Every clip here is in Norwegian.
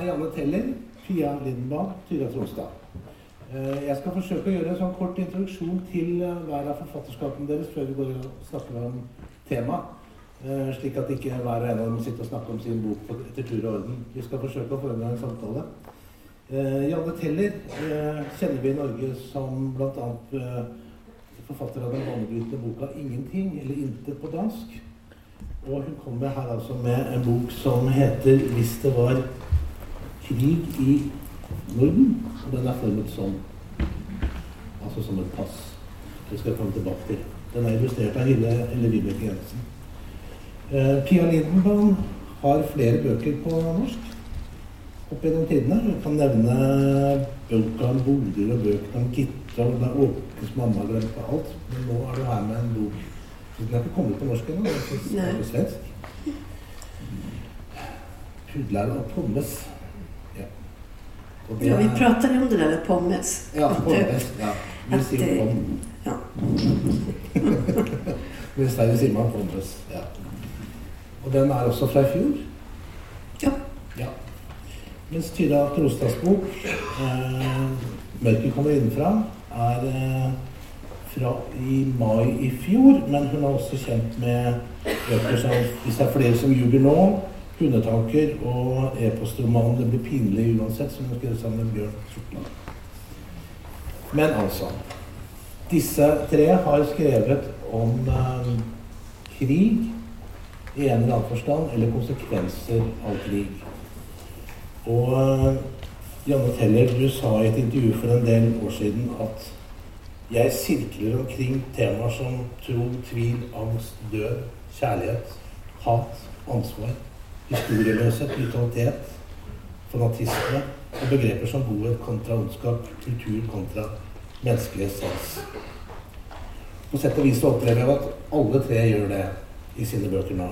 er Janne Teller, Pia Lindbaum, Tyra Tronstad. Eh, Jeg skal forsøke å gjøre en sånn kort introduksjon til eh, hver av forfatterskapene deres før vi går og snakker om tema. Eh, Slik at ikke hver og en av dem sitter og snakker om sin bok etter tur og orden. Vi skal forsøke å få en samtale. Janne Teller kjenner vi i Norge som bl.a. Forfatter av den banebrytende boka 'Ingenting', eller 'Intet' på dansk. Og hun kommer her altså med en bok som heter 'Hvis det var krig i Norden'. Og den er formet sånn. Altså som et pass. Det skal jeg komme tilbake til. Den er illustrert av Hille eller Vibeke Jensen. Eh, Pia Lindenbaum har flere bøker på norsk opp gjennom tidene. Jeg kan nevne bøker om Bodil og bøkene om Gitte og da Åkes mamma glemte alt. Men nå er du her med en bok Den er ikke kommet på norsk ennå. Den er på svensk. Pudlar og pommes. Det Ja, vi pratade om det där med pommes. Ja, pommes. Ja. Vi at pommes. Ja. Men I man pommes. Ja. Og den er også fra i fjor. Ja. Ja. Mens Tyra Trostads bok, eh, 'Mørket kommer innenfra', er eh, fra i mai i fjor. Men hun er også kjent med bøker som 'Hvis det er flere som ljuger nå', 'Hundetanker' og e-postromanen 'Det blir pinlig uansett', som hun skrev sammen med Bjørn Sortland. Men altså Disse tre har skrevet om eh, krig i en eller annen forstand, eller konsekvenser av krig. Og eh, Janne Teller, du sa i et intervju for en del år siden at jeg sirkler omkring temaer som tro, tvil, angst, død, kjærlighet, hat, ansvar, historieløshet, brutalitet, fanatisme og begreper som godhet kontra ondskap, kultur kontra menneskelig sans. På sett og vis opplever jeg at alle tre gjør det i sine bøker nå.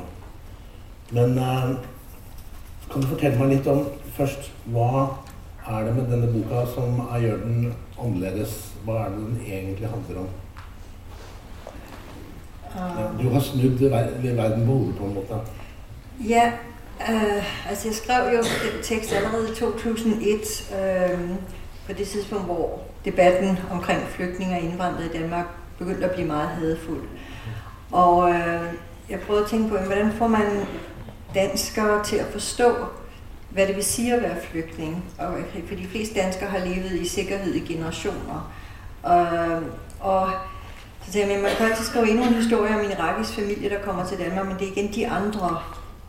Men eh, kan du fortelle meg litt om først hva er det med denne boka som gjør den annerledes? Hva er det den egentlig handler om? Uh, Du har snudd verden på hodet på en måte. Ja, øh, altså jeg skrev jo tekst allerede i 2001, uh, på det tidspunkt, hvor debatten omkring flygtninge og innvandrere i Danmark begyndte at blive meget hadefuld. Og uh, jeg prøvede at tænke på, hvordan får man danskere til at forstå, hvad det vil sige at være flygtning. For de fleste danskere har levet i sikkerhed i generationer. Og, så tænkte jeg, man kan altid skrive endnu en historie om en irakisk familie, der kommer til Danmark, men det er igen de andre.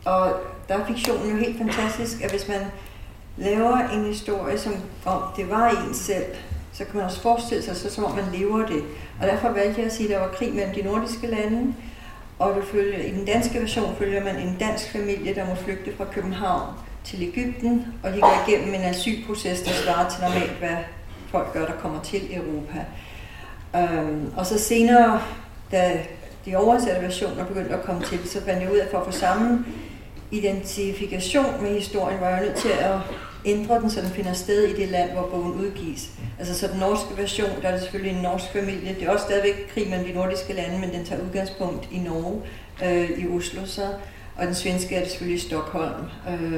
Og der er fiksjonen jo helt fantastisk, at hvis man laver en historie, som om det var en selv, så kan man også forestille sig, så, som om man lever det. Og derfor valgte jeg at sige, at der var krig mellem de nordiske lande, og følger, i den danske version følger man en dansk familie, der må flygte fra København til Ægypten, og de går igennem en asylproces, der svarer til normalt, hvad folk gør, der kommer til Europa. Um, og så senere, da de oversatte versioner begyndte at komme til, så fandt jeg af, at for at få samme identifikation med historien, var jeg nødt til at ændre den, så den finder sted i det land, hvor bogen udgives. Altså så den norske version, der er det selvfølgelig en norsk familie. Det er også stadigvæk krig mellem de nordiske lande, men den tager udgangspunkt i Norge, øh, i Oslo så. Og den svenske er det selvfølgelig i Stockholm. Øh,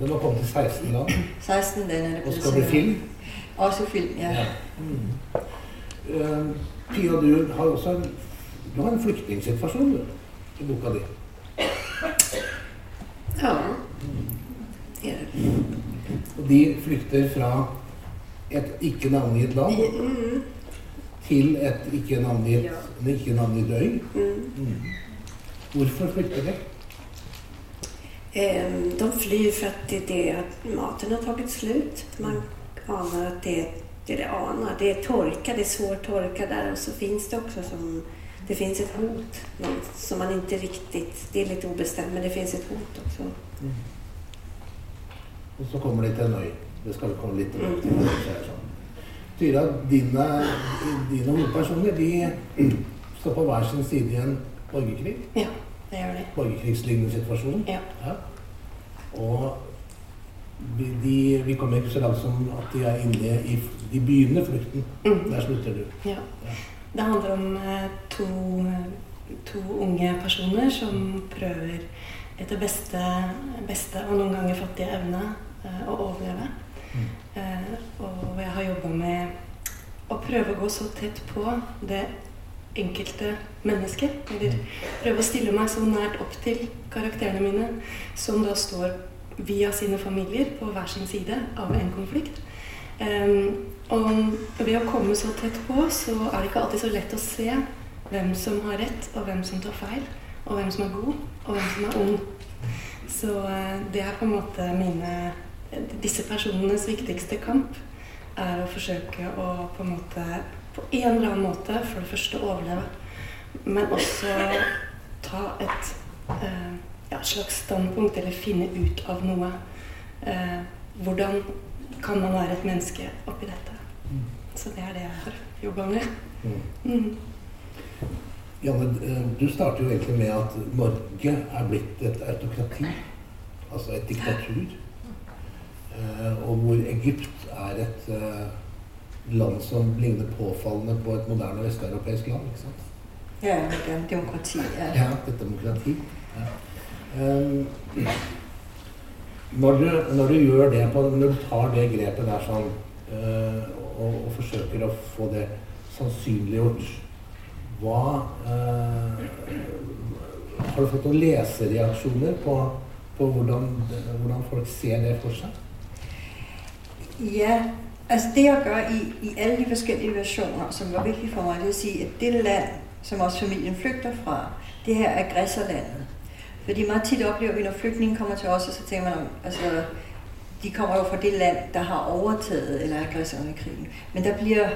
Den har kommet til 16 land 16 lande er det og skal bli film. Også film, ja. Ja. Mm. Uh, Pia, du har også en, du har en flyktningsituasjon i boka di. Ja, det er det. Og de flykter fra et ikke navngitt land Mm, til et ikke navngitt, Ja. ikke øy. mm. Mm. Hvorfor flykter de? Ehm, De flyr fordi att det att maten har tatt slut. Man aner at det är det det anar. Det er torka, det er svår torka der. Og så fins det også som det finns ett hot något som man inte riktigt, det är lite obestämt men det finns ett hot också. Mm. Og så kommer de til en ö, Det skal vi litt tilbake til. Mm. Sånn. Tyra, dine, dina hovedpersoner de står på hver sin side i en borgerkrig. Ja, det gör det. Borgerkrigslignende situasjon. Ja. Og vi, de, vi kommer ikke så langt som at de er inne i De begynner flukten. Mm. Der slutter du. Ja. Det handler om eh, to, to unge personer som prøver etter beste, beste og noen ganger fattige evne eh, å overleve. Mm. og jeg har jobba med å prøve å gå så tett på det enkelte mennesket. Eller prøve å stille meg så nært opp til karakterene mine, som da står via sine familier på hver sin side av en konflikt. Um, og ved å komme så tett på, så er det ikke alltid så lett å se hvem som har rett, og hvem som tar feil. Og hvem som er god, og hvem som er ond. Så uh, det er på en måte mine Disse personenes viktigste kamp er å forsøke å på en måte på en eller annen måte for det første overleve, men også ta et uh, ja, slags standpunkt, eller finne ut av noe. Uh, hvordan kan man være et menneske oppi dette? Mm. Så det er det jeg har jobba med. Mm. mm. Janne, eh, du starter jo egentlig med at Norge er blitt et autokrati. Altså et diktatur. Eh, og hvor Egypt er et eh, land som ligner påfallende på et moderne vesteuropeisk land. ikke sant? Ja, det er demokrati. Ja, ja et demokrati. Ja. Um, når du, når du, gjør det på, når du tar det grepet der sånn øh, og, og, forsøker å få det sannsynliggjort Hva øh, Har du fått noen lesereaksjoner på, på hvordan, hvordan, folk ser det for seg? Ja, altså det jeg gjør i, i alle de forskjellige versjoner, som var viktig for meg, det er å si at det land som også familien flykter fra, det her er aggressorlandet. Fordi meget tit oplever vi, når flygtninge kommer til os, og så tænker man, altså, de kommer jo fra det land, der har overtaget eller er aggressivt i krigen. Men der bliver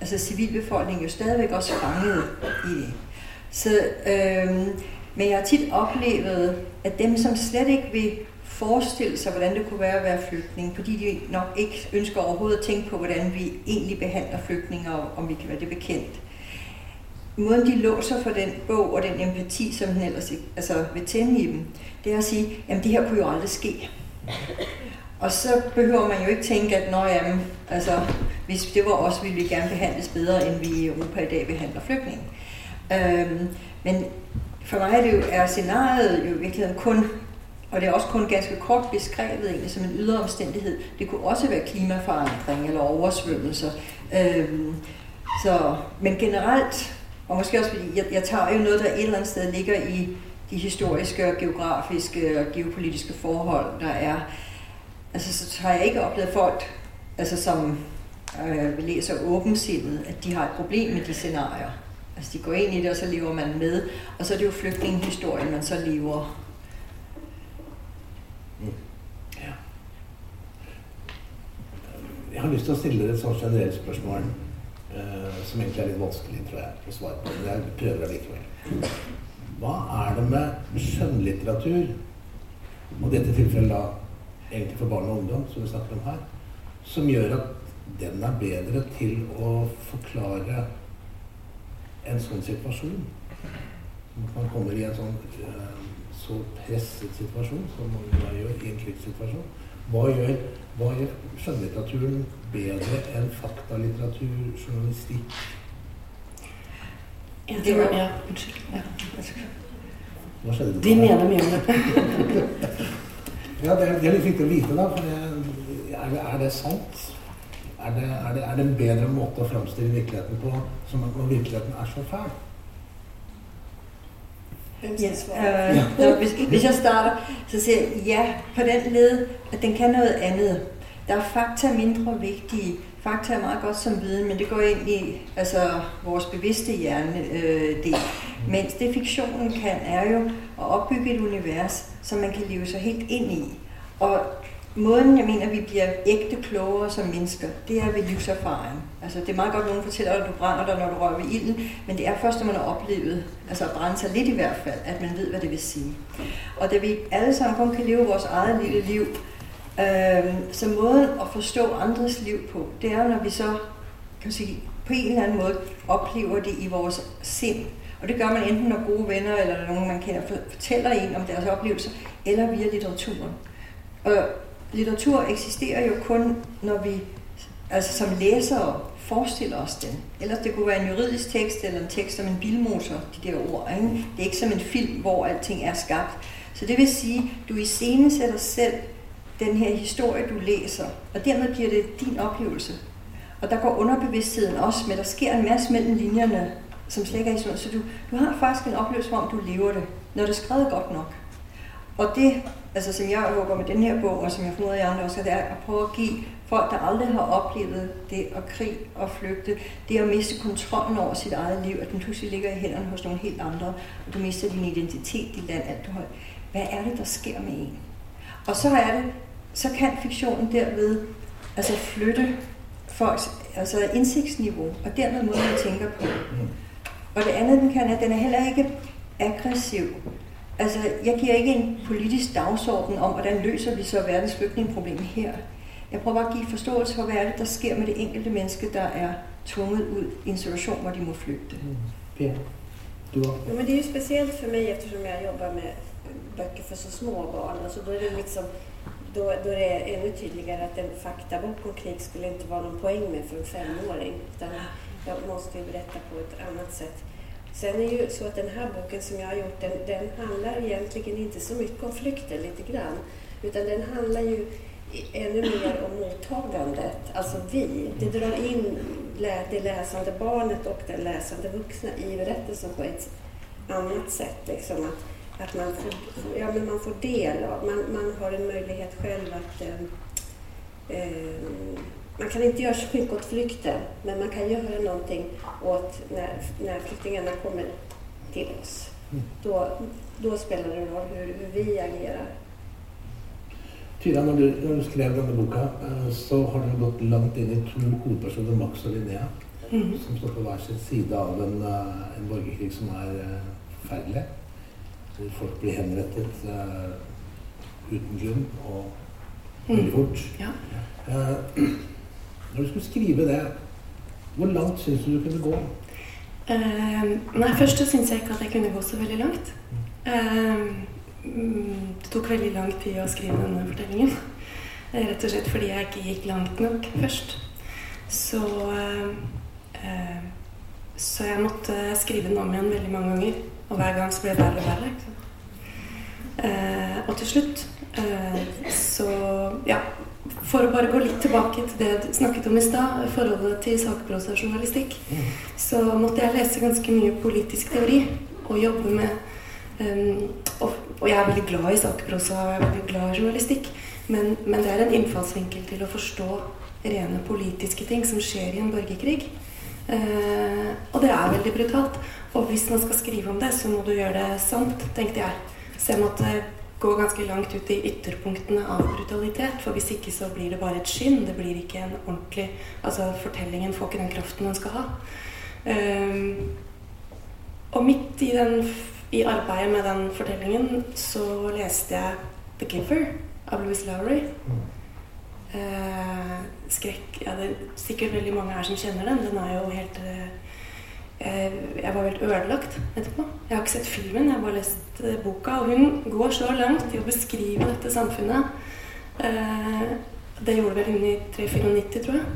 altså, civilbefolkningen jo stadigvæk også fanget i det. Så, øhm, men jeg har tit oplevet, at dem, som slet ikke vil forestille sig, hvordan det kunne være at være flygtning, fordi de nok ikke ønsker overhovedet at tænke på, hvordan vi egentlig behandler flygtninge, og om vi kan være det bekendt, måden de låser for den bog og den empati, som den ellers altså, vil tænde i dem, det er at sige, jamen det her kunne jo aldrig ske. Og så behøver man jo ikke tænke, at når jamen, altså, hvis det var os, ville vi gerne behandles bedre, end vi i Europa i dag behandler flygtninge. Øhm, men for mig er det jo, er scenariet jo i virkeligheden kun, og det er også kun ganske kort beskrevet egentlig som en ydre omstændighed. Det kunne også være klimaforandring eller oversvømmelser. Øhm, så, men generelt og måske også fordi, jeg, jeg tager jo noget, der et eller andet sted ligger i de historiske, geografiske og geopolitiske forhold, der er. Altså, så har jeg ikke oplevet folk, altså, som øh, læser åbensindet, at de har et problem med de scenarier. Altså, de går ind i det, og så lever man med. Og så er det jo flygtningehistorien, man så lever. Mm. Ja. Jeg har lyst til å stille dere et sånt generelt spørsmål. Uh, som egentlig er litt vanskelig tror jeg, å svare på. Men jeg prøver allikevel. Hva er det med skjønnlitteratur, og dette tilfellet da egentlig for barn og ungdom, som vi snakker om her, som gjør at den er bedre til å forklare en sånn situasjon? At man kommer i en sånn uh, så presset situasjon som man gjør i en slik. Hva gjør, hva gjør skjønnlitteraturen bedre enn faktalitteratur, journalistikk? Ja, unnskyld. Ja. Hva skjedde? De mener mye om det. ja, det er, det er, litt viktig å vite, da. For er, det, er det sant? Er det, er, det, er det, en bedre måte å framstille virkeligheten på som om virkeligheten er så fæl? Ja, øh, hvis, hvis jeg starter, så siger jeg ja på den led, at den kan noget andet. Der er fakta mindre vigtige. Fakta er meget godt som viden, men det går ind i altså, vores bevidste hjerne øh, det. Mens det fiktionen kan, er jo at opbygge et univers, som man kan leve sig helt ind i. Og måden, jeg mener, vi bliver ægte klogere som mennesker, det er ved livserfaring. Altså, det er meget godt, at nogen fortæller at du brænder dig, når du rører ved ilden, men det er først, når man har oplevet, altså at brænde sig lidt i hvert fald, at man ved, hvad det vil sige. Og da vi alle sammen kun kan leve vores eget lille liv, øh, så måden at forstå andres liv på, det er, når vi så kan sige, på en eller anden måde oplever det i vores sind. Og det gør man enten, når gode venner eller nogen, man kender, fortæller en om deres oplevelser, eller via litteraturen. Og litteratur eksisterer jo kun, når vi altså som læsere forestiller os den. Ellers det kunne være en juridisk tekst eller en tekst om en bilmotor, de der ord. Ikke? Det er ikke som en film, hvor alting er skabt. Så det vil sige, du iscenesætter selv den her historie, du læser, og dermed bliver det din oplevelse. Og der går underbevidstheden også med, der sker en masse mellem linjerne, som slet ikke er historie. Så du, du har faktisk en oplevelse om, du lever det, når det er skrevet godt nok. Og det, altså som jeg håber med den her bog, og som jeg fundet ud andre også, det er at prøve at give folk, der aldrig har oplevet det at krig og flygte, det at miste kontrollen over sit eget liv, at den pludselig ligger i hænderne hos nogle helt andre, og du mister din identitet, dit land, alt du har. Hvad er det, der sker med en? Og så er det, så kan fiktionen derved altså flytte folks altså indsigtsniveau, og dermed måden, man tænker på. Og det andet, den kan, er, at den er heller ikke aggressiv. Altså, jeg giver ikke en politisk dagsorden om, hvordan løser vi så verdens flygtningeproblem her. Jeg prøver bare at give forståelse for, hvad er det, der sker med det enkelte menneske, der er tvunget ud i en situation, hvor de må flygte. Pia, du har Ja, men det er jo spesielt for mig eftersom jeg jobber med bøker for så små barn. Altså, då, er det liksom, då, då er det ännu tydligare at en faktabok om krig skulle ikke være noen poeng med for en femåring. Utan jag måste ju berätta på et annet sätt. Sen är ju så att den här boken som jag har gjort, den, den handlar egentligen inte så mycket om flykten, lite grann. Utan den handlar ju ännu mer om mottagandet, alltså vi. Det drar in det läsande barnet och den läsande vuxna i berättelsen på ett annat sätt. Liksom att, att man, får, ja, men man får del av, man, man har en möjlighet själv att eh, eh, man kan inte göra så mycket åt flykten, men man kan göra någonting åt när, när flyktingarna kommer till oss. Då, då spelar det roll hur, hur vi agerer. Tyra, når du, når du skrev denne boka, eh, så har du gått langt inn i to hovedpersoner, Max og Linnea, Mhm. som står på hver sin side av en, eh, en borgerkrig som er eh, forferdelig. Folk blir henrettet uh, uten grunn og veldig fort. Ja. Eh, når du skulle skrive det, hvor langt syns du du kunne gå? Uh, nei, først syns jeg ikke at jeg kunne gå så veldig langt. Mm, det tok veldig lang tid å skrive denne fortellingen. Eh, Rett og slett fordi jeg ikke gikk langt nok først. Så uh, Så jeg måtte skrive den om igjen veldig mange ganger. Og hver gang så ble det verre og verre. Og til slutt så Ja. For å bare gå litt tilbake til det du snakket om i stad, forholdet til sakprosajournalistikk, så måtte jeg lese ganske mye politisk teori og jobbe med um, og, og jeg er veldig glad i sakprosa og glad i journalistikk, men, men det er en innfallsvinkel til å forstå rene politiske ting som skjer i en borgerkrig. Uh, og det er veldig brutalt. Og hvis man skal skrive om det, så må du gjøre det sant, tenkte jeg. Så jeg måtte gå ganske langt ut i ytterpunktene av brutalitet. For hvis ikke så blir det bare et skinn. Det blir ikke en ordentlig Altså fortellingen får ikke den kraften den skal ha. Um, og midt i, den, i arbeidet med den fortellingen så leste jeg 'The Giver' av Louis Lowry. Uh, skrekk ja, Det er sikkert veldig mange her som kjenner den. Den er jo helt eh, Jeg var helt ødelagt etterpå. Jeg har ikke sett filmen, jeg har bare lest eh, boka. Og hun går så langt i å beskrive dette samfunnet. Eh, det gjorde vel hun i 394, tror jeg.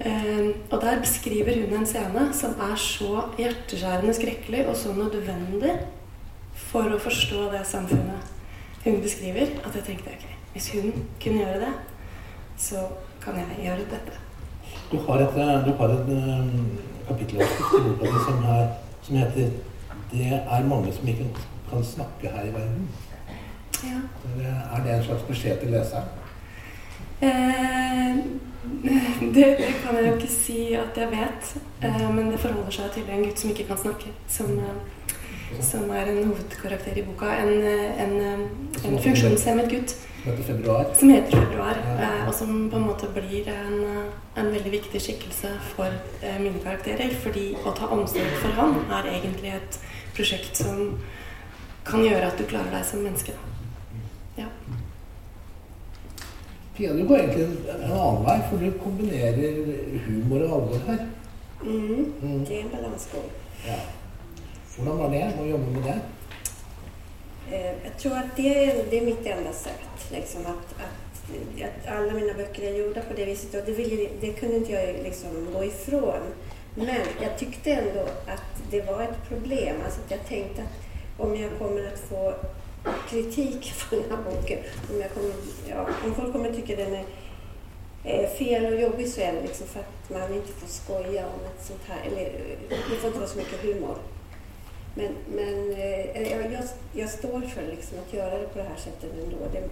Eh, og der beskriver hun en scene som er så hjerteskjærende skrekkelig og så nødvendig for å forstå det samfunnet hun beskriver, at jeg tenkte ok, hvis hun kunne gjøre det, så kan jeg gjøre dette. Du har et, eh, du har et i boka som, som heter 'Det er mange som ikke kan snakke her i verden'. Ja. Er det en slags beskjed til leseren? Eh, det, det kan jeg jo ikke si at jeg vet, eh, men det forholder seg til en gutt som ikke kan snakke, som, eh, som er en hovedkarakter i boka. En, en, en funksjonshemmet gutt Som heter 'Februar'? eh, og som på en måte blir en, en veldig viktig skikkelse for eh, mine karakterer. Fordi å ta omsorg for han er egentlig et prosjekt som kan gjøre at du klarer deg som menneske. Ja. Pia, du går egentlig en, en annen vei, for du kombinerer humor og alvor her. Mm. Mm. Det er en balansegang. Ja. Hvordan var det å jobbe med det? Jeg tror at det det er mitt enda sett. Liksom, at, at, at, alle mine bøker er gjorda på det viset Og det, ville, det kunne ikke jeg liksom gå ifrån. Men jeg syntes likevel at det var et problem. Altså, att jag tänkte att om jeg kommer til å få kritik for denne boken. Om, kommer, ja, om folk kommer tycka den er eh, fel og jobbig så er det liksom for at man ikke får skoja om et sånt her eller det får ikke være så mye humor. Men, men eh, jag, jag, jag står för liksom att göra det på det här sättet ändå. Det,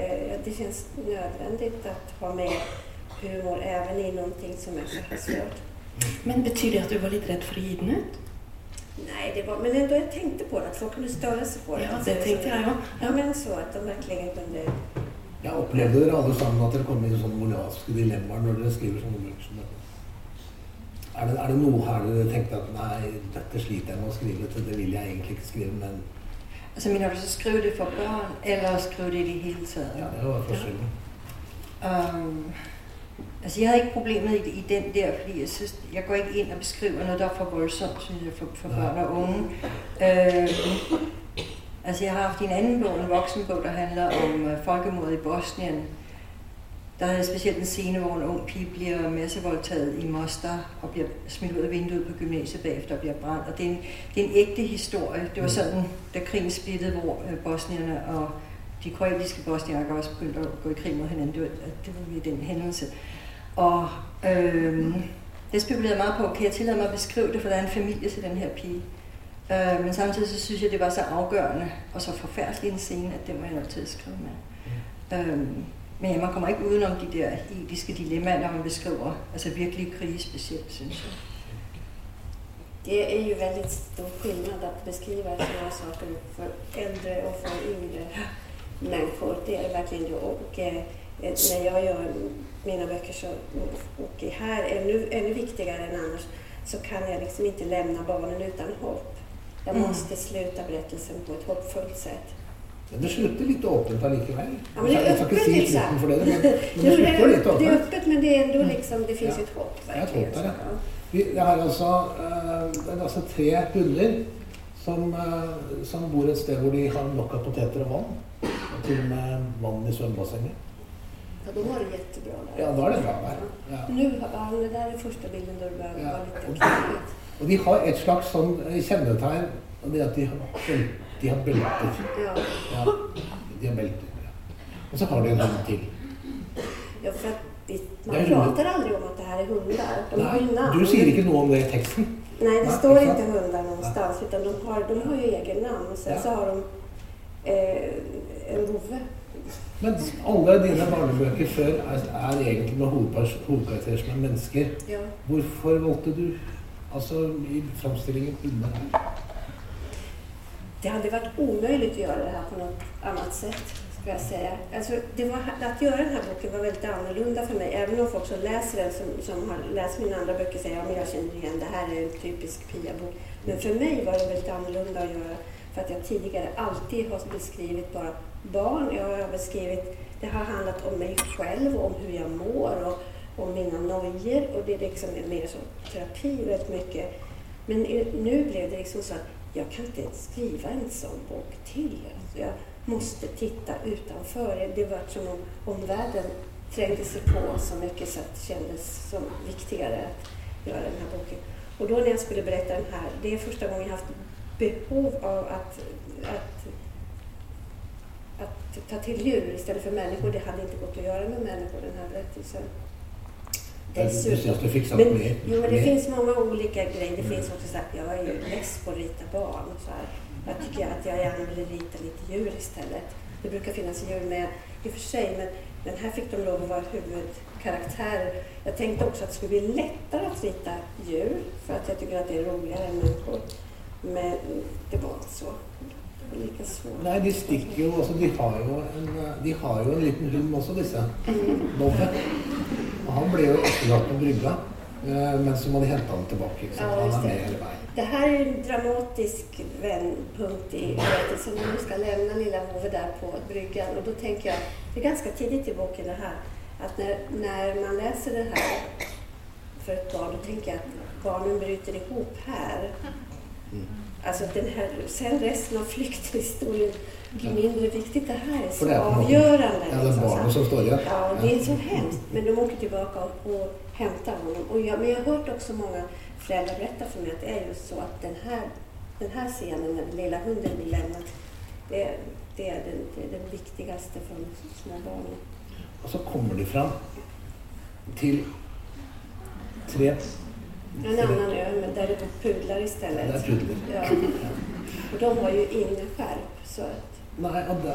eh, det känns nödvändigt att ha med humor även i någonting som är så här svårt. Men betyr det at du var litt redd for å gi den ut? Nej, det var, men ändå jag tänkte på det, att folk kunde störa sig på det. Ja, det tenkte jeg ja. Ja, men så att de verkligen kunde... Jeg opplevde dere alle sammen at dere kom i sånne moralske dilemmaer når dere skriver sånne bøker som dette? Er det, er det noe her du tenkte at nei, dette sliter jeg med å skrive til, det vil jeg egentlig ikke skrive, men Altså mener du så skrive det for børn, eller skrive det i det hele taget? ja, det var forskjellen. Um, altså jeg hadde ikke problemet i, i den der, fordi jeg synes, jeg går ikke inn og beskriver noe der er for voldsomt, synes jeg, for, for børn og unge. Uh, altså jeg har haft en anden bok, en voksenbok, der handler om uh, folkemordet i Bosnien. Der er specielt en scene, hvor en ung pige bliver massevoldtaget i Mostar og bliver smidt ud af vinduet på gymnasiet bagefter og bliver brændt. Og det er en, det er en ægte historie. Det var sånn, sådan, da krigen splittede, hvor øh, bosnierne og de kroatiske bosniakker også begyndte at gå i krig mod hinanden. Det var, det var lige den hændelse. Og øh, det spekulerede jeg meget på, kan jeg tillade mig at beskrive det, for der er en familie til den her pige. Øh, men samtidig så synes jeg, det var så afgørende og så forfærdelig en scene, at den var jeg nødt til at skrive med. Øh, men man kommer ikke udenom de der etiske dilemmaer, når man beskriver altså virkelig krise spesielt, synes jeg. Det er jo veldig stor skillnad å beskrive sånne saker for eldre og for yngre mennesker. Det er verkligen det. Og eh, jeg gjør mine böcker så, her er det enda viktigere enn ellers. så kan jeg liksom ikke lämna barnen uten håp. Jeg må slutte sluta berättelsen på et håpfullt sätt. Men det slutter litt åpent allikevel. Ja, men det er öppet, si liksom. Det, men, men det det, er, litt är, det er øppet, men det er ändå liksom, det fins Ja. et håp. Det ett verkligen. hopp ja. Vi, jeg har altså, eh, det er altså tre hunder som, eh, som bor et sted hvor de har nok av poteter og vann. Og til og med vann i svømmebassenget. Ja, da var det jättebra der. Ja, da er det bra der. Ja. Nu, det där är første bilden det börjar Ja. vara lite. Og de har et slags sånn kjennetegn, og det er at de har, de har belter. Ja. De har belter. Og så har de en hund til. Ja, for vi, man prater aldri om at det her er hundar. De Nei, namn. du sier ikke noe om det i teksten. Nei, det Nei, står ikke inte hundar någonstans. Utan de har, de har jo egen navn. Og sen Ja. så har de eh, en vovve. Men alle dine barnebøker før er, er egentlig med hovedkarakterer som er mennesker. Ja. Hvorfor valgte du altså i framstillingen hunder her? Det hade varit omöjligt att göra det här på något annat sätt. Ska jag säga. Det var, att göra den boken var väldigt annorlunda för mig. Även om folk som läser den, som, som har läst mina andra böcker, säger att ja, jag känner igen det här är en typisk Pia-bok. Men för mig var det väldigt annorlunda att göra. För att jag tidigare alltid har beskrivit bara barn. Jag har beskrivit, det har handlat om mig själv, om hur jag mår och om mina nojor. Och det liksom mer som terapi väldigt mycket. Men nu blev det liksom så jag kan inte skriva en sån bok till. Alltså jag måste titta utanför. Det var som om omvärlden trängde sig på så mycket så att det kändes som viktigare att göra den här boken. Och då när jag skulle berätta den här, det är första gången jag haft behov av att, att, att ta till djur istället för människor. Det hade inte gått att göra med människor, den här berättelsen. Men, jo, men det finns många olika grejer. Det finns också så att jag är ju less på att rita barn. Så här. Jag tycker att jag gärna vill rita lite djur istället. Det brukar finnas djur med i och för sig, men, men här fick de lov att vara huvudkaraktärer. Jag tänkte också att det skulle bli lättare att rita djur, för att jag tycker att det är roligare än människor. Men det var inte så. Det var lika svårt. Nei, de stikker jo altså, de, har jo en, de har jo en liten hund også, disse. Bobbe. Og han ble jo etterlatt på brygga, mens men så må de hente han tilbake. Ikke sant? Han er med hele veien. Det her er en dramatisk vendepunkt i berättelsen. Nu skal lämna lilla Hove där på bryggan. Och då tänker jag, det är ganska tidigt i boken det här, att när, när man läser det här för ett barn, då tänker jag att barnen bryter ihop här. Mm. Alltså den här, sen resten av flyktinghistorien blir mindre viktig. Det her er så måte avgörande. ja, det er barna som står igjen. Ja, det er så hemskt. Men de åker tilbake og honom. Och jag, men jeg har hørt også mange foreldre berätta for meg at det er jo så at den her, den her scenen med den lille hunden blir lämnad, det, det er det, det, er den, viktigste for små barn. Og så kommer de fram til tre En annen ø, men der er det pudler i stedet. Det er pudler. Ja. Og de har jo ingen skjerp. Så at Nei, det,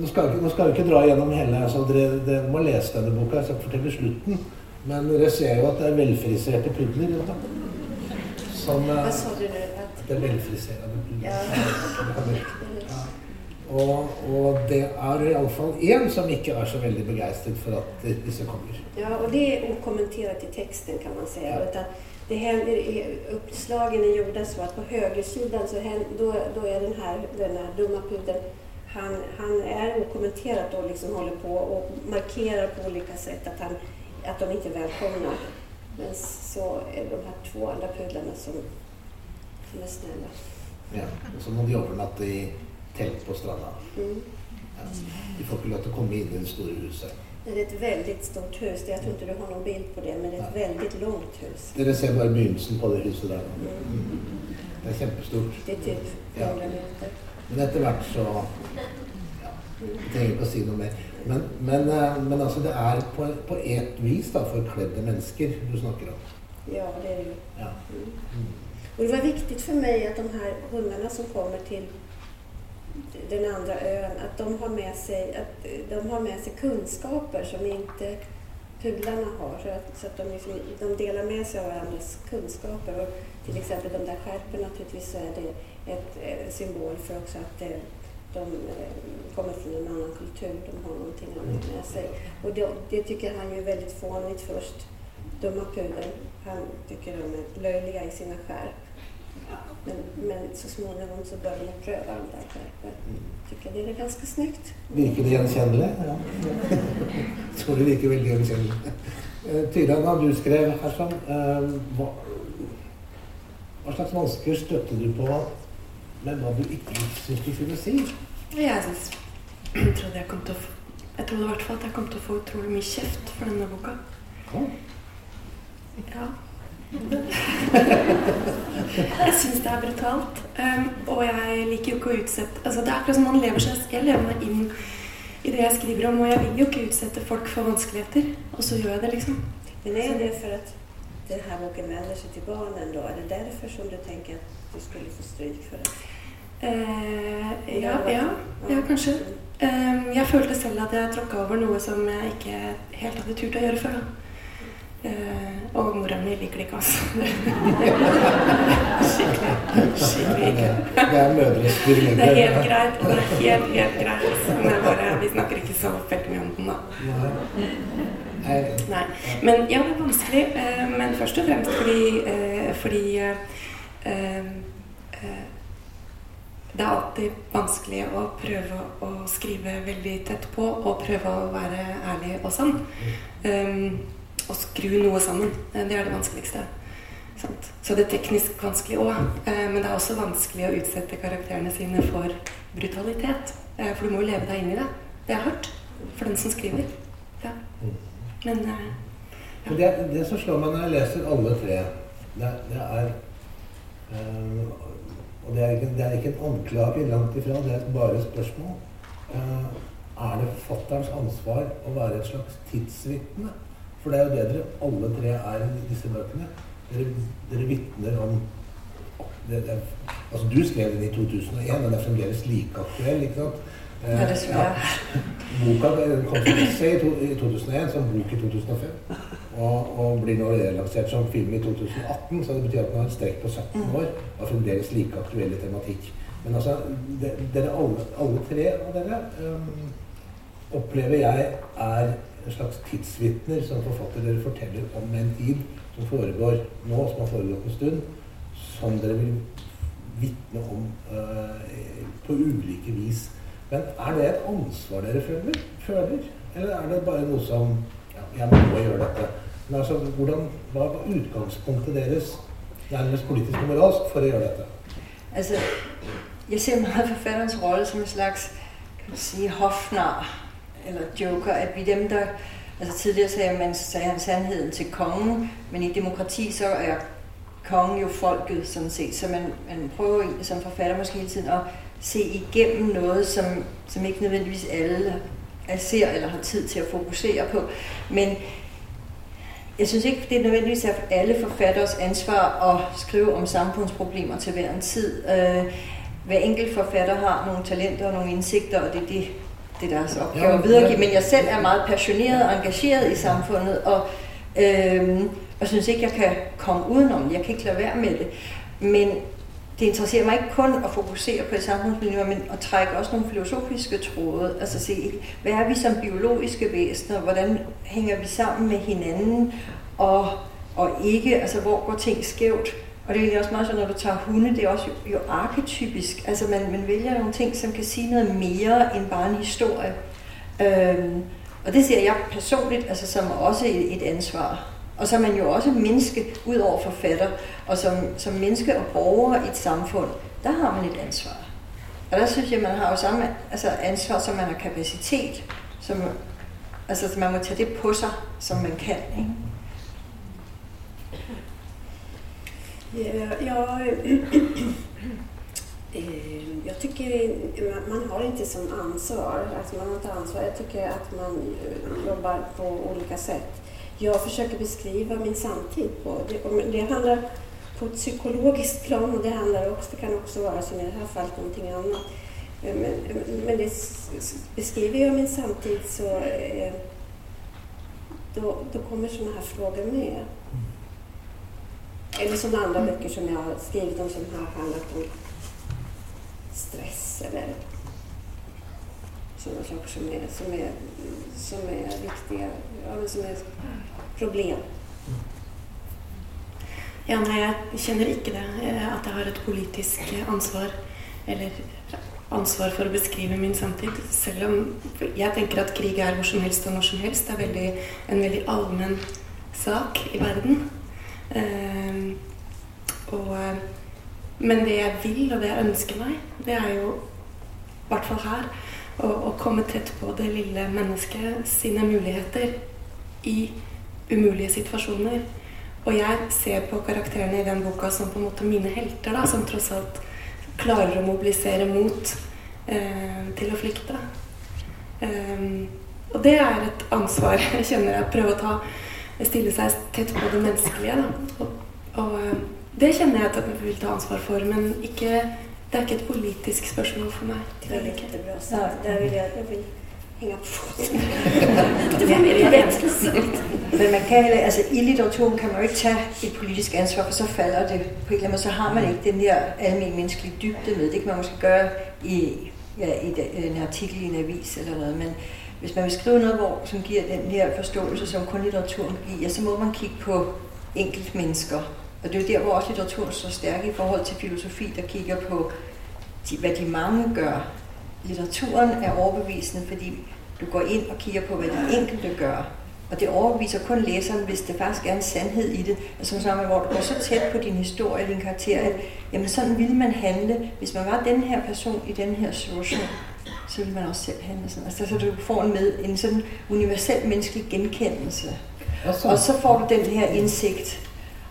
nå, skal jeg, nå skal jeg ikke dra gjennom hele. Altså, dere, dere må lese denne boka. Jeg skal fortelle slutten. Men dere ser jo at det er velfriserte pudler. Som eh, Hva sa du? Det er velfriserte pudler. ja. Ja. Og, og det er iallfall én som ikke er så veldig begeistret for at disse kommer. ja, og det er ukommentert i teksten kan man si. Ja. Det händer, uppslagen är gjorda så att på högersidan så hän- då, då är den här, den här dumma pudeln han, han är okommenterat och liksom håller på och markerar på olika sätt att, han, att de inte är välkomna. Men så är det de här två andra pudlarna som, som är snälla. Ja. Og så har de overnatte i telt på stranden. Mm. Ja. De får inte lov til å komme inn i det store huset. Det är ett väldigt stort hus. Jag tror inte du har någon bild på det, men det är ett ja. väldigt långt hus. Dere ser bare begynnelsen på det huset der. Mm. Det er kjempestort. Det är typ Ja. 100 meter. Men etter hvert så ja, Jeg trenger ikke å si noe mer. Men, men, eh, men altså, det er på, på et vis da, forkledde mennesker du snakker om. Ja, det er det jo. Ja. Mm. Mm. Och det var viktigt för mig att de här hundarna som kommer till den andra ön, att de har med sig, att de har med sig kunskaper som inte pudlarna har. Så att, så att de, liksom, de delar med sig av varandras kunskaper. Och till exempel de där skärpen naturligtvis så är det ett eh, symbol för också att eh, de eh, kommer från en annan kultur, de har någonting annat med sig. Och det, det tycker han ju är väldigt fånigt först. Dumma pudeln, han tycker de är löjliga i sina skärp. Men, men så småningom så börjar man pröva de där Jeg Tycker det är ganska snyggt. Virker det gjenkjennelig? Ja. Jeg tror det virker veldig gjenkjennelig. Eh, Tyra, da du skrev her sånn, eh, hva, hva slags vansker støtte du på, men hva du ikke syns du skulle si? Jeg synes, jeg trodde jeg kom til å få Jeg trodde i hvert fall at jeg kom til å få utrolig mye kjeft for denne boka. Ja. Ja. Jeg syns det er brutalt. Um, og jeg liker jo ikke å utsette altså Det er akkurat som man lever seg Jeg lever meg inn i det jeg skriver om, og jeg vil jo ikke utsette folk for vanskeligheter. Og så gjør jeg det, liksom. Men er det for at det her här boken vänder seg til barnen då? Er det derfor som du tenker at du skulle få stryk for det? Uh, ja, ja, ja, kanskje. Um, jeg følte selv at jeg tråkka over noe som jeg ikke helt hadde turt å gjøre før. da. Eh, og mora mi liker det ikke, altså. skikkelig. Skikkelig ikke. Det er mødres Det er helt greit. og Det er helt, helt greit. Men bare, vi snakker ikke så veldig mye om den, da. Nei. Men ja, det er vanskelig. eh, Men først og fremst fordi, eh, fordi eh, eh, Det er alltid vanskelig å prøve å skrive veldig tett på og prøve å være ærlig og sann. Um, og skru noe sammen. Eh, Det er det vanskeligste. Sant? Så det er teknisk vanskelig òg. Men det er også vanskelig å utsette karakterene sine for brutalitet. Eh, For du må jo leve deg inn i det. Det er hardt for den som skriver. Ja. Men ja. Det, det som slår meg når jeg leser alle tre, det, det er eh, Og det er, ikke, det er ikke en anklage langt ifra, det er bare et spørsmål. Eh, er det forfatterens ansvar å være et slags tidsvitne? For det er jo det dere alle tre er i disse bøkene. Dere, dere vitner om det, det, Altså, du skrev den i 2001, og den er fremdeles like aktuell, ikke sant? Eh, Ja, dessverre. Boka kom som essay i i 2001, som bok i 2005. Og, og blir nå relansert som film i 2018, så det betyr at den har en strekk på 17 år og fremdeles like aktuell tematikk. Men altså, de, dere alle, alle tre av dere um, opplever jeg er en slags tidsvitner som forfatter. Dere forteller om en tid som foregår nå, som har foregått en stund, som dere vil vitne om øh, på ulike vis. Men er det et ansvar dere føler? føler? Eller er det bare noe som ja, Jeg må gjøre dette. Men altså, hvordan, Hva var utgangspunktet deres, nærmest politisk og moralsk, for å gjøre dette? Altså, jeg ser meget forfatterens rolle som en slags, kan man si, hofnar eller joker, at vi dem, der... Altså tidligere sagde, man, sagde han sandheden til kongen, men i demokrati så er kongen jo folket sådan set, så man, man prøver som forfatter måske hele tiden at se igennem noget, som, som ikke nødvendigvis alle ser eller har tid til at fokusere på. Men jeg synes ikke, det er nødvendigvis er alle forfatteres ansvar at skrive om samfundsproblemer til hver en tid. Øh, hver enkelt forfatter har nogle talenter og nogle indsigter, og det er det, det er deres opgave at videregive. Men jeg selv er meget passioneret og engageret i samfundet, og, øh, og synes ikke, jeg kan komme udenom Jeg kan ikke lade være med det. Men det interesserer mig ikke kun at fokusere på et samfundsmiljø, men at trække også nogle filosofiske tråde. Altså se, hvad er vi som biologiske væsener? Hvordan hænger vi sammen med hinanden? Og, og ikke, altså hvor går ting skævt? Og det er også meget sådan, når du tager hunde, det er også jo, jo arketypisk. Altså man, man vælger nogle ting, som kan sige noget mere end bare en historie. Øhm, og det ser jeg personligt altså, som også et ansvar. Og så er man jo også menneske ud over forfatter, og som, som menneske og borger i et samfund, der har man et ansvar. Og der synes jeg, man har jo samme altså ansvar, som man har kapacitet. Som, altså, man må tage det på sig, som man kan. Ikke? Ja, ja, jag tycker man har inte som ansvar, alltså man har inte ansvar. Jag tycker att man jobbar på olika sätt. Jag försöker beskriva min samtid på, det, det handlar på ett psykologiskt plan och det handlar också, det kan också vara som i det här fallet någonting annat. Men, men det beskriver jag min samtid så då, då kommer sådana här frågor med. Eller sådana andra mm. böcker som jag har skrivit om som har handlat om stress eller sådana saker som är, som är, som är viktiga, ja, som är problem. Ja, nei, jeg kjenner ikke det. Eh, at jeg har et politisk ansvar. Eller ansvar for å beskrive min samtid. Selv om jeg tenker at krig er hvor som helst og når som helst. Det er veldig, en veldig allmenn sak i verden. Uh, og, men det jeg vil, og det jeg ønsker meg, det er jo, i hvert fall her, å, å komme tett på det lille mennesket sine muligheter i umulige situasjoner. Og jeg ser på karakterene i den boka som på en måte mine helter, da, som tross alt klarer å mobilisere mot eh, til å flykte. Um, og det er et ansvar jeg kjenner jeg prøver å ta. Stille seg tett på det menneskelige. Da. Og, og eh, det kjenner jeg at jeg vil ta ansvar for, men ikke, det er ikke et politisk spørsmål for meg. Det er ikke bra sagt. Det vil jeg, jeg vil henge på. det var mye bedre Men man kan heller, altså i litteraturen kan man jo ikke ta et politisk ansvar, for så faller det på en eller anden så har man ikke den der almindelige menneskelige dybde med. Det kan man måske gjøre i, ja, i en artikel i en avis eller noe. men hvis man vil skrive noget, hvor, som giver den her forståelse, som kun litteraturen giver, så må man kigge på enkeltmennesker. Og det er jo der, hvor også litteraturen står stærk i forhold til filosofi, der kigger på, de, hvad de mange gør. Litteraturen er overbevisende, fordi du går ind og kigger på, hvad de enkelte gør. Og det overbeviser kun læseren, hvis det faktisk er en sandhed i det. Altså sådan, hvor du går så tæt på din historie, din karakter, at jamen sådan ville man handle, hvis man var den her person i den her situation så vil man også selv handle sådan. Altså, så du får en, med, en sådan universel menneskelig genkendelse. Og, og så får du den her indsigt.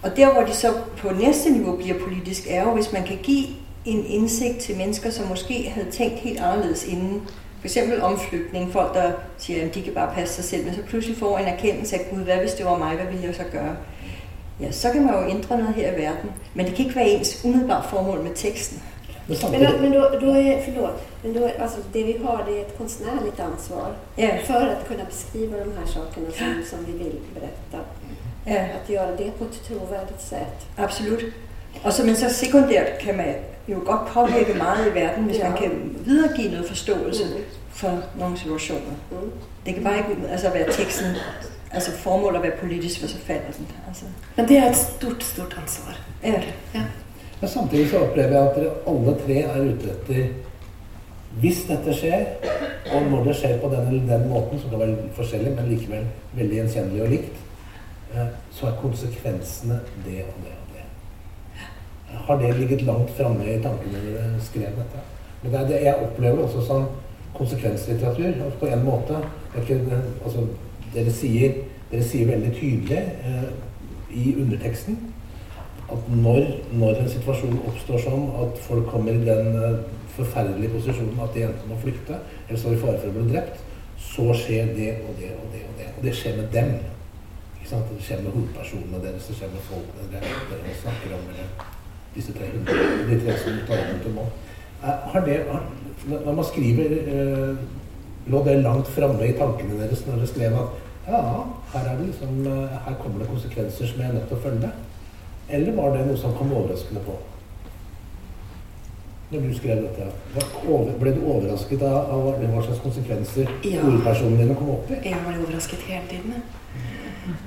Og der, hvor de så på næste niveau bliver politisk, er jo, hvis man kan give en indsigt til mennesker, som måske havde tænkt helt anderledes inden. For eksempel omflygtning, folk der siger, at de kan bare passe sig selv, men så pludselig får en erkendelse af, Gud, hvad hvis det var mig, hvad ville jeg så gøre? Ja, så kan man jo ændre noget her i verden, men det kan ikke være ens umiddelbart formål med teksten. Men, men då, då är, förlåt, men då, alltså det vi har det är ett konstnärligt ansvar yeah. för att kunna beskriva de här sakerna som, som vi vill berätta. Yeah. Att göra det på ett trovärdigt sätt. Absolut. Og så, men så sekundært kan man jo godt påvirke meget i verden, hvis ja. man kan videregive noget forståelse mm. for nogle situationer. Mm. Det kan bare ikke altså, være teksten, altså formål at være politisk, for så falder den. Altså. Men det er et stort, stort ansvar. Ja. ja. Men samtidig så opplever jeg at dere alle tre er ute etter Hvis dette skjer, og når det skjer på den eller den måten, som kan være forskjellig, men likevel veldig gjenkjennelig og likt, eh, så er konsekvensene det og det og det. Har det ligget langt framme i tankene dere skrev dette? Men det er det jeg opplever også som konsekvenslitteratur. På en måte. Ikke, altså, dere, sier, dere sier veldig tydelig eh, i underteksten at når, når en situasjon oppstår sånn at folk kommer i den eh, forferdelige posisjonen at de enten må flykte eller står i fare for å bli drept, så skjer det og det og det og det. Og det skjer med dem. Ikke sant? Det skjer med hovedpersonene deres, det skjer med folkene dere, dere snakker om, eller disse 300, de tre som taler om til nå. Eh, Har det, har, når man skriver, eh, lå det langt framme i tankene deres når dere skrev at ja, her, er det liksom, her kommer det konsekvenser som jeg er nødt til å følge? Eller var det noe som kom overraskende på? Når du skrev dette, ble du overrasket av, av hva- slags konsekvenser Ja. hovedpersonen dine kom opp i? Jeg var overrasket hele tiden.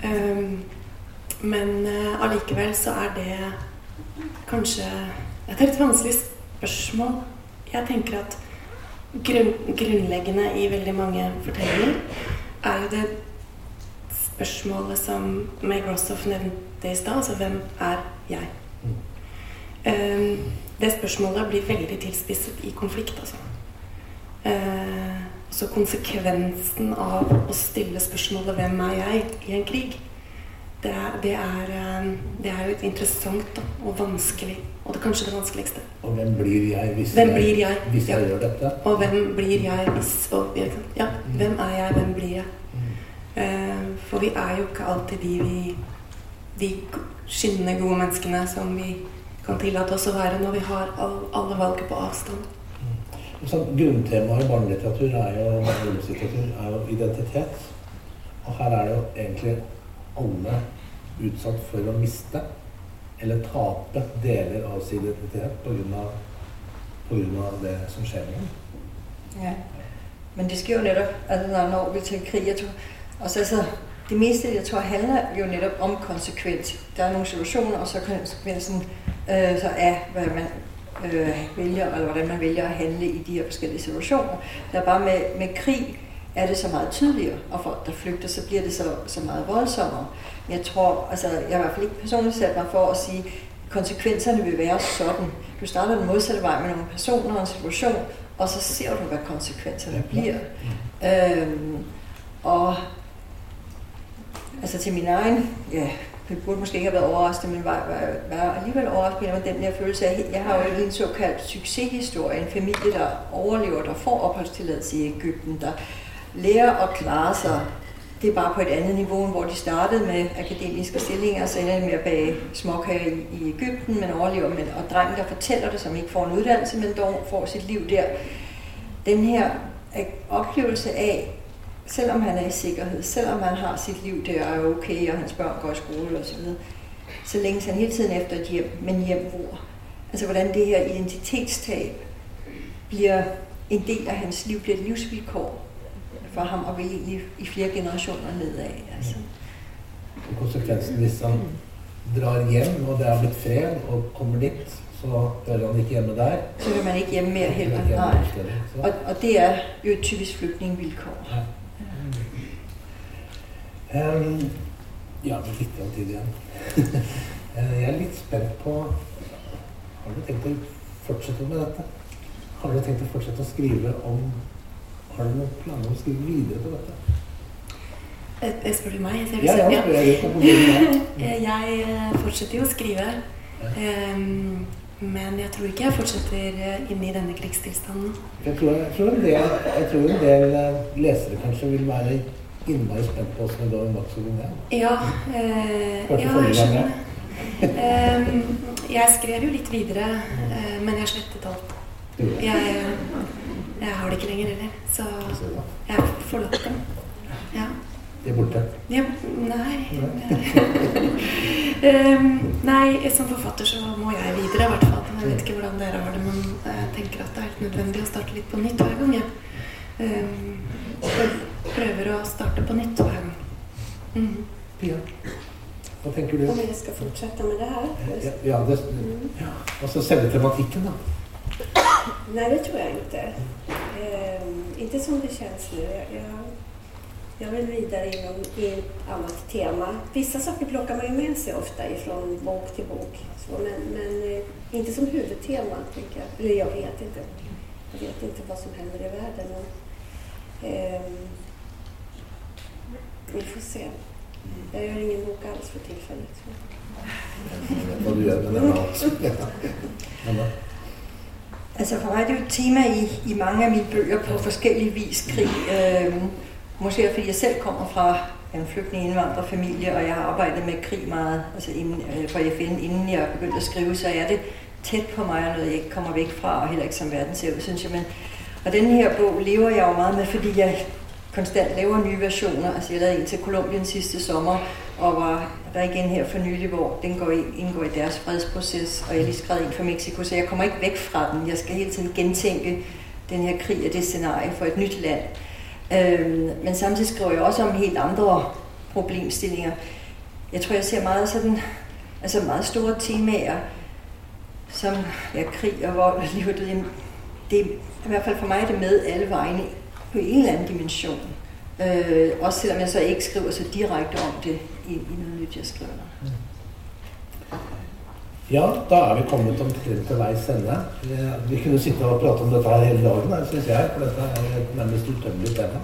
Um, men uh, allikevel så er det kanskje et et vanskelig spørsmål. Jeg tenker at grunn, grunnleggende i veldig mange fortellinger er jo det spørsmålet som Meg Rossoff nevnte i stad, altså hvem er jeg? Um, det spørsmålet blir veldig tilspisset i konflikt, altså. Eh, så konsekvensen av å stille spørsmålet 'Hvem er jeg?' i en krig, det er, det er, eh, det er jo interessant da, og vanskelig. Og det er kanskje det vanskeligste. Og hvem blir jeg hvis, jeg, blir jeg? hvis jeg Ja. gjør dette? Og hvem blir jeg hvis og? Ja, hvem er jeg? Hvem blir jeg? Eh, for vi er jo ikke alltid de vi De skinnende gode menneskene som vi kan tillate oss å være når vi har all, alle valget på avstand. Sånn, Grunntemaet i barnelitteratur er jo, er jo identitet. Og her er det jo egentlig alle utsatt for å miste eller tape deler av sin identitet pga. det som skjer med dem. Ja. Men det skjer jo nettopp altså når, når vi tenker, krig, jeg tror, også, altså, det meste, jeg tror, handler jo netop om konsekvens. Der er noen situationer, og så konsekvensen øh, så er hva man øh, velger, eller hvordan man vælger å handle i de her forskellige situationer. Der er bare med, med krig, er det så meget tydeligere, og folk, der flygter, så blir det så, så meget voldsommere. Jeg tror, altså, jeg har i hvert fall ikke personlig sat meg for at si konsekvenserne vil være sånn. Du starter den motsatte vei med noen personer og en situation, og så ser du, hva konsekvenserne blir. Øhm, og altså til min egen, ja, det burde måske ikke have været overrasket, men var, var, var alligevel overrasket over den der følelse af, jeg har jo en såkaldt succeshistorie, en familie, der overlever, der får opholdstilladelse i Ægypten, der lærer at klare sig. Det er bare på et andet niveau, end hvor de startede med akademiske stillinger, så ender de med at bage småkager i, i Ægypten, men overlever. Men, og drengen, der fortæller det, som ikke får en uddannelse, men dog får sit liv der. Den her oplevelse af, selvom han er i sikkerhed, selvom han har sit liv der og er okay, og hans børn går i skole og så videre, så længes han hele tiden efter et hjem, men hjem hvor? Altså hvordan det her identitetstab bliver en del af hans liv, bliver et livsvilkår for ham og vil egentlig i flere generationer nedad. Altså. Og konsekvensen hvis han drar hjem, og det er blitt fred, og kommer dit, så hører han ikke hjemme der. Så hører man ikke hjemme mere heller. Nej. Og, og det er jo et typisk flygtningvilkår. Ja. Ehm, ja, litt av tid igjen. Jeg er litt spent på Har du tenkt å fortsette med dette? Har du tenkt å fortsette å skrive om Har du noen planer om å skrive videre på dette? Eh, eh, Spør du meg? Jeg ser du Ja, ja, selv- jeg. Eh, Jeg fortsetter jo å skrive. Um, men jeg tror ikke jeg fortsetter inne i denne krigstilstanden. Jeg tror, jeg, tror en del, jeg tror en del lesere kanskje vil være innmari spent på åssen det går med og Linné. Ja, eh, ja jeg skjønner. Ehm, jeg skrev jo litt videre, eh, men jeg slettet alt. Jeg, jeg har det ikke lenger heller, så jeg forlot dem. Ja. De er borte. Ja, nei Ehm, Nei, som forfatter så må jeg videre, i hvert fall. Jeg vet ikke hvordan dere har det, men jeg tenker at det er helt nødvendig å starte litt på nytt hver gang. Ehm, prøver å starte på nytt hver gang. Mm. Pia, hva tenker du? Om jeg skal fortsette med det her? Ja, ja, det, ja. Og så selve tematikken, da. Nei, det tror jeg ikke. Ehm, ikke som det kjennes nå. Jeg, jeg, jag vill vidare inom, i et annet tema. Vissa saker plukker man jo med seg ofte fra bok til bok. Så, men men eh, inte som huvudtema, tenker jeg. Eller jeg vet ikke. Jeg vet ikke hva som hender i verden. Men, ehm, vi får se. Jag gör ingen bok alls för tillfället. Vad du gör med den. Men. Altså for mig er det jo et tema i, i mange af mine bøger på forskellige vis krig. Øhm, måske fordi jeg selv kommer fra en flygtning indvandrerfamilie, og jeg har arbejdet med krig meget altså inden, øh, for FN, inden jeg begyndte at skrive, så er det tæt på mig, og noget jeg ikke kommer væk fra, og heller ikke som verden ser ud, synes jeg. Men, og denne her bog lever jeg jo meget med, fordi jeg konstant laver nye versioner. Altså jeg lavede en til Kolumbien sidste sommer, og var der igen her for nylig, hvor den går i, indgår i deres fredsproces, og jeg lige skrevet en for Mexico, så jeg kommer ikke væk fra den. Jeg skal hele tiden gentænke den her krig og det scenarie for et nyt land. Øhm, men samtidig skriver jeg også om helt andre problemstillinger. Jeg tror, jeg ser meget sådan, altså meget store temaer, som ja, krig og vold og liv og død. Det I hvert fald for mig er det med alle vegne på en eller anden dimension. Øh, også selvom jeg så ikke skriver så direkte om det i, i noget nyt, jeg skriver. Ja, da er vi kommet omtrent til veis ende. Vi- Vi kunne sitte og prate om dette her hele dagen, syns jeg. For dette er et nærmest utømmelig tema.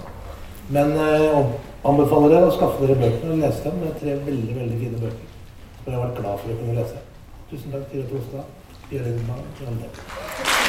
Men eh, anbefaler dere å skaffe dere bøkene og lese dem. Det er tre veldig veldig fine bøker. Og jeg har vært glad for å kunne lese. Tusen takk Tire Rødt Ostad. Jørgen Dell.